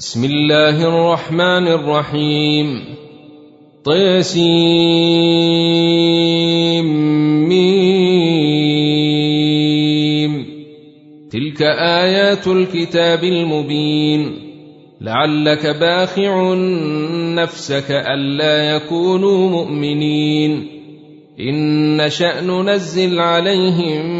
بسم الله الرحمن الرحيم. طيسيم تلك آيات الكتاب المبين. لعلك باخع نفسك ألا يكونوا مؤمنين. إن شأن ننزل عليهم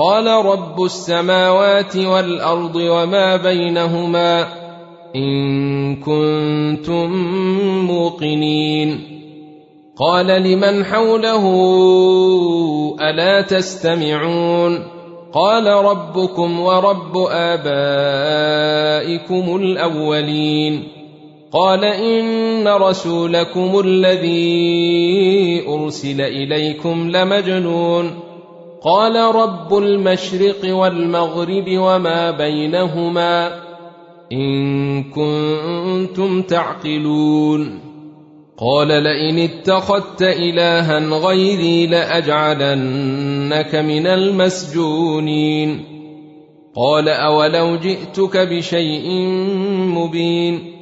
قال رب السماوات والأرض وما بينهما إن كنتم موقنين. قال لمن حوله ألا تستمعون؟ قال ربكم ورب آبائكم الأولين. قال إن رسولكم الذي أرسل إليكم لمجنون. قال رب المشرق والمغرب وما بينهما إن كنتم تعقلون. قال لئن اتخذت إلها غيري لأجعلنك من المسجونين. قال أولو جئتك بشيء مبين.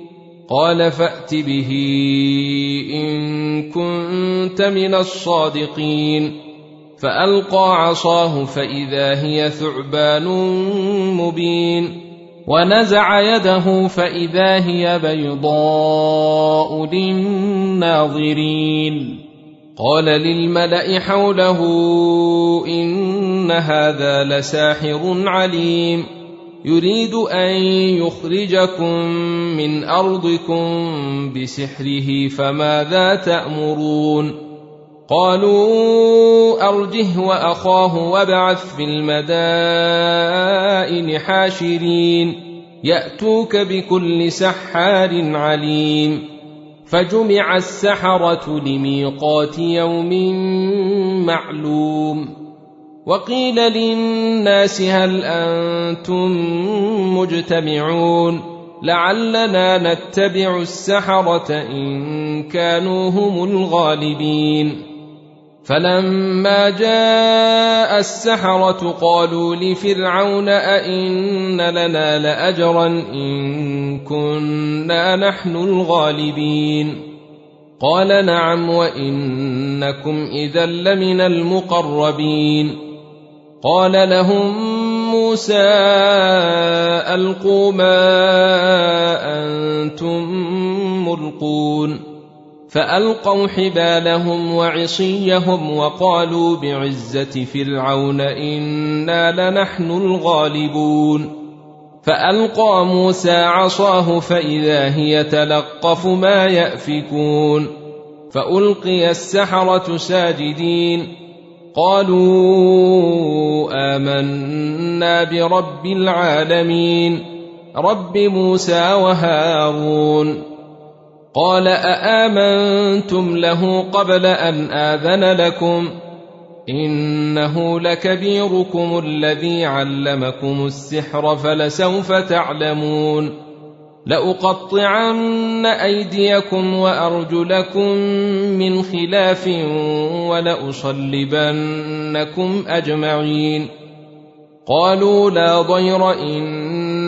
قال فأت به إن كنت من الصادقين. فألقى عصاه فإذا هي ثعبان مبين ونزع يده فإذا هي بيضاء للناظرين قال للملأ حوله إن هذا لساحر عليم يريد أن يخرجكم من أرضكم بسحره فماذا تأمرون قالوا أرجه وأخاه وابعث في المدائن حاشرين يأتوك بكل سحار عليم. فجمع السحرة لميقات يوم معلوم. وقيل للناس هل أنتم مجتمعون؟ لعلنا نتبع السحرة إن كانوا هم الغالبين. فلما جاء السحرة قالوا لفرعون أئن لنا لأجرا إن كنا نحن الغالبين قال نعم وإنكم إذا لمن المقربين قال لهم موسى ألقوا ما أنتم ملقون فألقوا حبالهم وعصيهم وقالوا بعزة فرعون إنا لنحن الغالبون. فألقى موسى عصاه فإذا هي تلقف ما يأفكون. فألقي السحرة ساجدين. قالوا آمنا برب العالمين رب موسى وهارون. قال أآمنتم له قبل أن آذن لكم إنه لكبيركم الذي علمكم السحر فلسوف تعلمون لأقطعن أيديكم وأرجلكم من خلاف ولأصلبنكم أجمعين قالوا لا ضير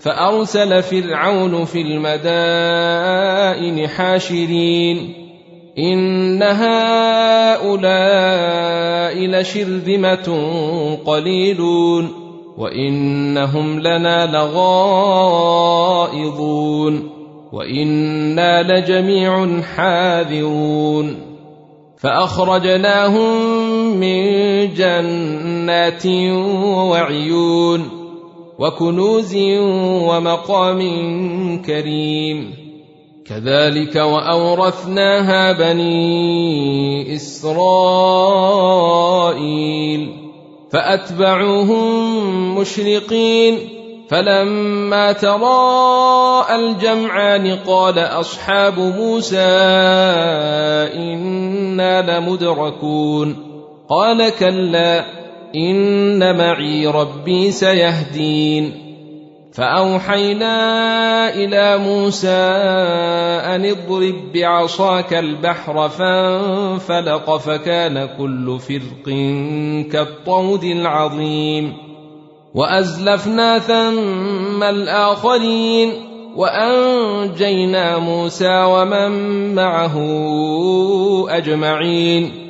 فأرسل فرعون في المدائن حاشرين إن هؤلاء لشرذمة قليلون وإنهم لنا لغائظون وإنا لجميع حاذرون فأخرجناهم من جنات وعيون وكنوز ومقام كريم. كذلك وأورثناها بني إسرائيل. فأتبعوهم مشرقين. فلما تراءى الجمعان قال أصحاب موسى إنا لمدركون. قال كلا ان معي ربي سيهدين فاوحينا إلى موسى ان اضرب بعصاك البحر فانفلق فكان كل فرق كالطود العظيم وازلفنا ثم الاخرين وانجينا موسى ومن معه اجمعين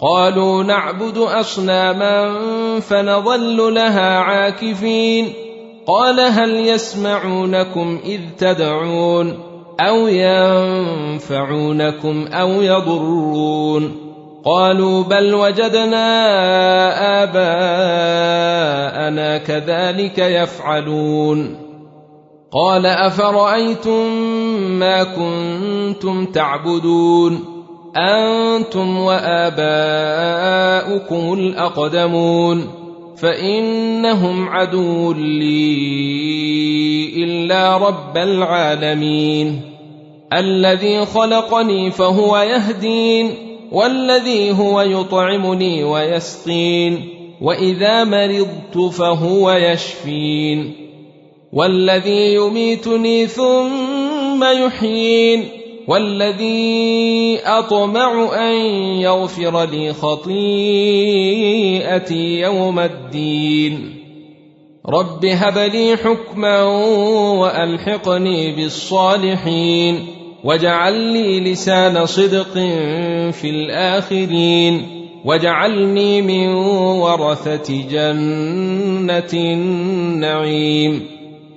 قالوا نعبد أصناما فنظل لها عاكفين. قال هل يسمعونكم إذ تدعون أو ينفعونكم أو يضرون؟ قالوا بل وجدنا آباءنا كذلك يفعلون. قال أفرأيتم ما كنتم تعبدون؟ أنتم وآباؤكم الأقدمون فإنهم عدو لي إلا رب العالمين. الذي خلقني فهو يهدين والذي هو يطعمني ويسقين وإذا مرضت فهو يشفين. والذي يميتني ثم يحيين. والذي اطمع ان يغفر لي خطيئتي يوم الدين رب هب لي حكما والحقني بالصالحين واجعل لي لسان صدق في الاخرين واجعلني من ورثه جنه النعيم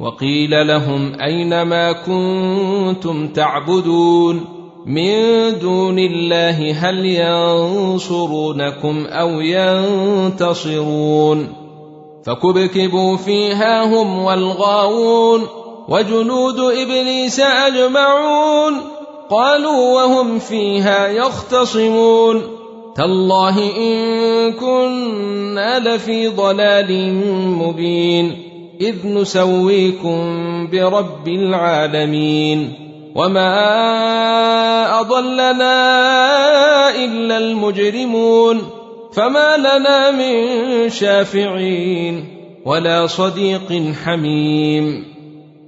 وقيل لهم أين ما كنتم تعبدون من دون الله هل ينصرونكم أو ينتصرون فكبكبوا فيها هم والغاوون وجنود إبليس أجمعون قالوا وهم فيها يختصمون تالله إن كنا لفي ضلال مبين إذ نسويكم برب العالمين وما أضلنا إلا المجرمون فما لنا من شافعين ولا صديق حميم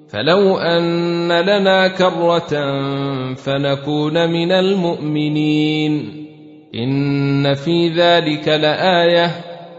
فلو أن لنا كرة فنكون من المؤمنين إن في ذلك لآية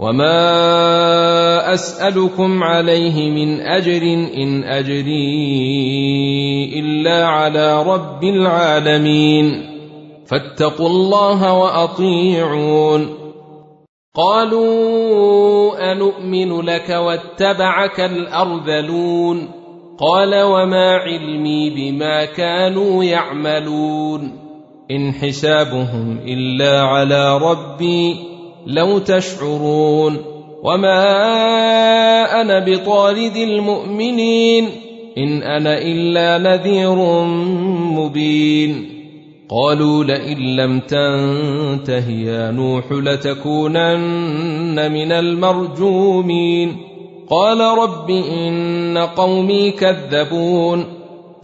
وما اسالكم عليه من اجر ان اجري الا على رب العالمين فاتقوا الله واطيعون قالوا انومن لك واتبعك الارذلون قال وما علمي بما كانوا يعملون ان حسابهم الا على ربي لو تشعرون وما أنا بطارد المؤمنين إن أنا إلا نذير مبين قالوا لئن لم تنته يا نوح لتكونن من المرجومين قال رب إن قومي كذبون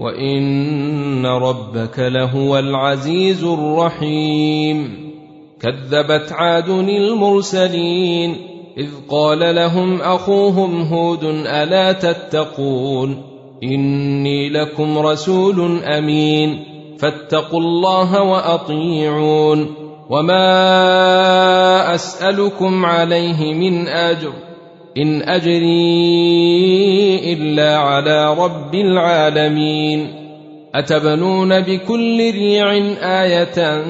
وإن ربك لهو العزيز الرحيم. كذبت عاد المرسلين إذ قال لهم أخوهم هود ألا تتقون؟ إني لكم رسول أمين فاتقوا الله وأطيعون. وما أسألكم عليه من أجر. إن أجري إلا على رب العالمين. أتبنون بكل ريع آية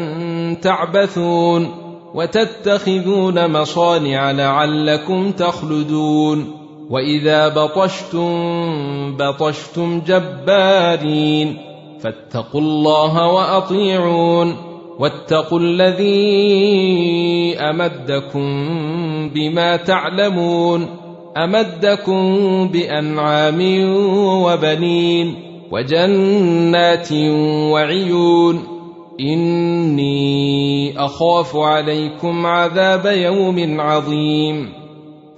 تعبثون وتتخذون مصانع لعلكم تخلدون. وإذا بطشتم بطشتم جبارين. فاتقوا الله وأطيعون. واتقوا الذي أمدكم بما تعلمون أمدكم بأنعام وبنين وجنات وعيون إني أخاف عليكم عذاب يوم عظيم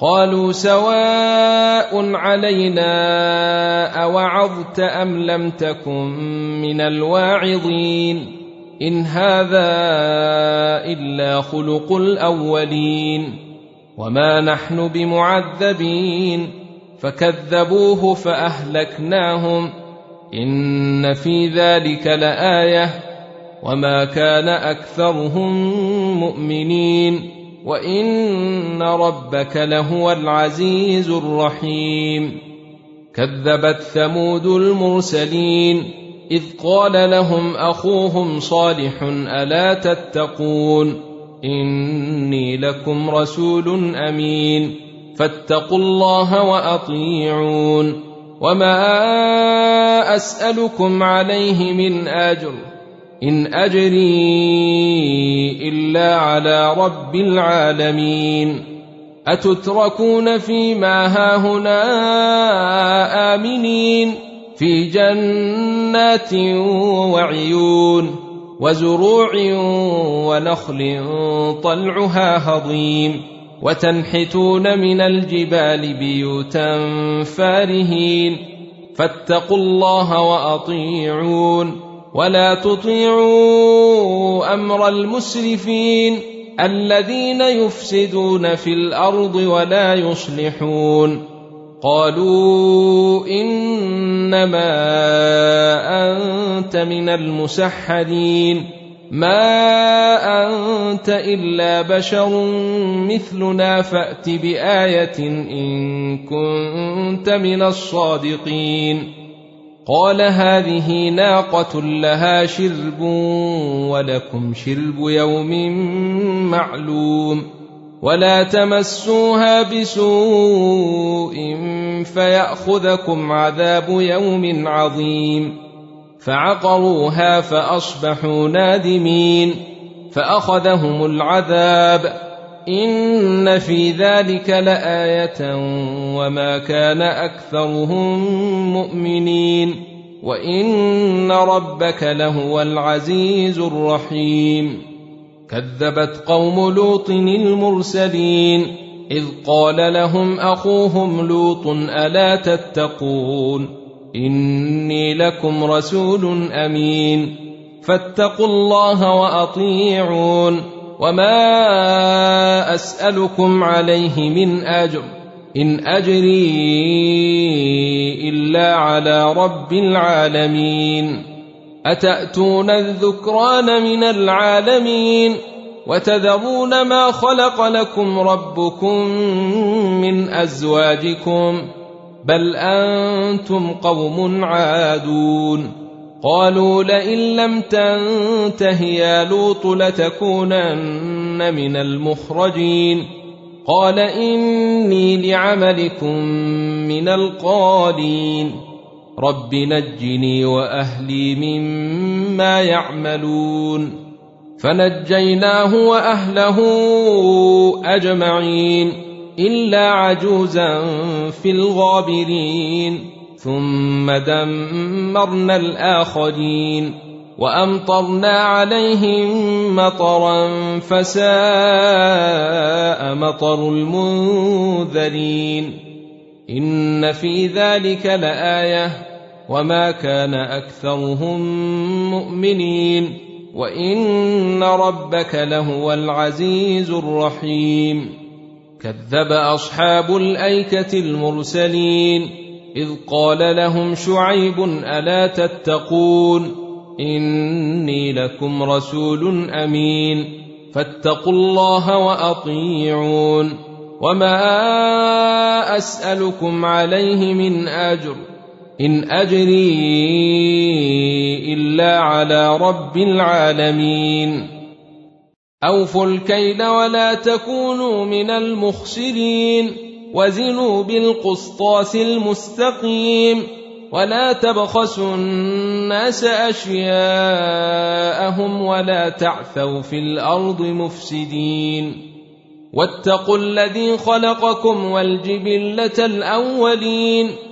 قالوا سواء علينا أوعظت أم لم تكن من الواعظين إن هذا إلا خلق الأولين وما نحن بمعذبين فكذبوه فاهلكناهم ان في ذلك لايه وما كان اكثرهم مؤمنين وان ربك لهو العزيز الرحيم كذبت ثمود المرسلين اذ قال لهم اخوهم صالح الا تتقون إني لكم رسول أمين. فاتقوا الله وأطيعون. وما أسألكم عليه من أجر. إن أجري إلا على رب العالمين. أتتركون فيما هاهنا آمنين. في جنات وعيون. وزروع ونخل طلعها هضيم وتنحتون من الجبال بيوتا فارهين فاتقوا الله وأطيعون ولا تطيعوا أمر المسرفين الذين يفسدون في الأرض ولا يصلحون قالوا إنما أنت من المسحرين ما أنت إلا بشر مثلنا فأت بآية إن كنت من الصادقين. قال هذه ناقة لها شرب ولكم شرب يوم معلوم. ولا تمسوها بسوء فياخذكم عذاب يوم عظيم فعقروها فاصبحوا نادمين فاخذهم العذاب ان في ذلك لايه وما كان اكثرهم مؤمنين وان ربك لهو العزيز الرحيم كذبت قوم لوط المرسلين إذ قال لهم أخوهم لوط ألا تتقون إني لكم رسول أمين فاتقوا الله وأطيعون وما أسألكم عليه من أجر إن أجري إلا على رب العالمين أتأتون الذكران من العالمين وتذرون ما خلق لكم ربكم من أزواجكم بل أنتم قوم عادون قالوا لئن لم تنته يا لوط لتكونن من المخرجين قال إني لعملكم من القالين رب نجني وأهلي مما يعملون فنجيناه وأهله أجمعين إلا عجوزا في الغابرين ثم دمرنا الآخرين وأمطرنا عليهم مطرا فساء مطر المنذرين. إن في ذلك لآية وما كان أكثرهم مؤمنين. وان ربك لهو العزيز الرحيم كذب اصحاب الايكه المرسلين اذ قال لهم شعيب الا تتقون اني لكم رسول امين فاتقوا الله واطيعون وما اسالكم عليه من اجر إن أجري إلا على رب العالمين. أوفوا الكيل ولا تكونوا من المخسرين. وزنوا بالقسطاس المستقيم. ولا تبخسوا الناس أشياءهم ولا تعثوا في الأرض مفسدين. واتقوا الذي خلقكم والجبلة الأولين.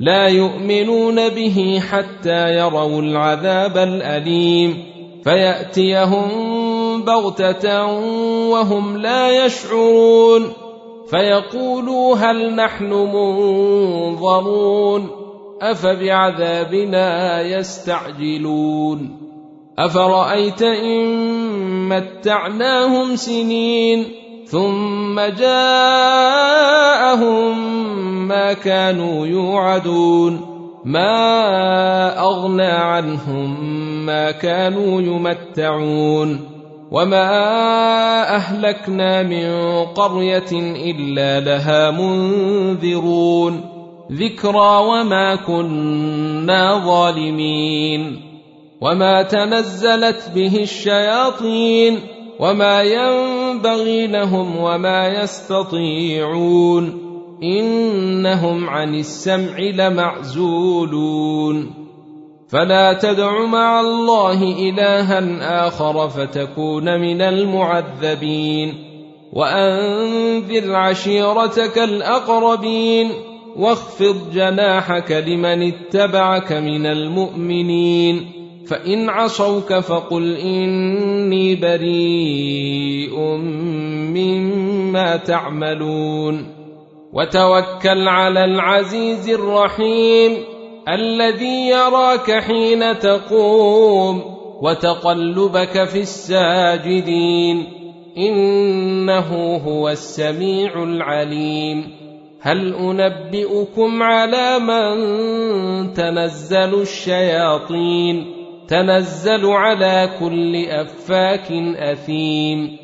لا يؤمنون به حتى يروا العذاب الأليم. فيأتيهم بغتة وهم لا يشعرون. فيقولوا هل نحن منظرون. أفبعذابنا يستعجلون. أفرأيت إن متعناهم سنين ثم جاءهم كانوا يوعدون. ما أغنى عنهم ما كانوا يمتعون. وما أهلكنا من قرية إلا لها منذرون. ذكرى وما كنا ظالمين. وما تنزلت به الشياطين. وما ينبغي لهم وما يستطيعون. إنهم عن السمع لمعزولون. فلا تدع مع الله إلها آخر فتكون من المعذبين. وأنذر عشيرتك الأقربين. واخفض جناحك لمن اتبعك من المؤمنين. فإن عصوك فقل إني بريء مما تعملون. وتوكل على العزيز الرحيم الذي يراك حين تقوم وتقلبك في الساجدين. إنه هو السميع العليم. هل أنبئكم على من تنزل الشياطين؟ تنزل على كل أفاك أثيم.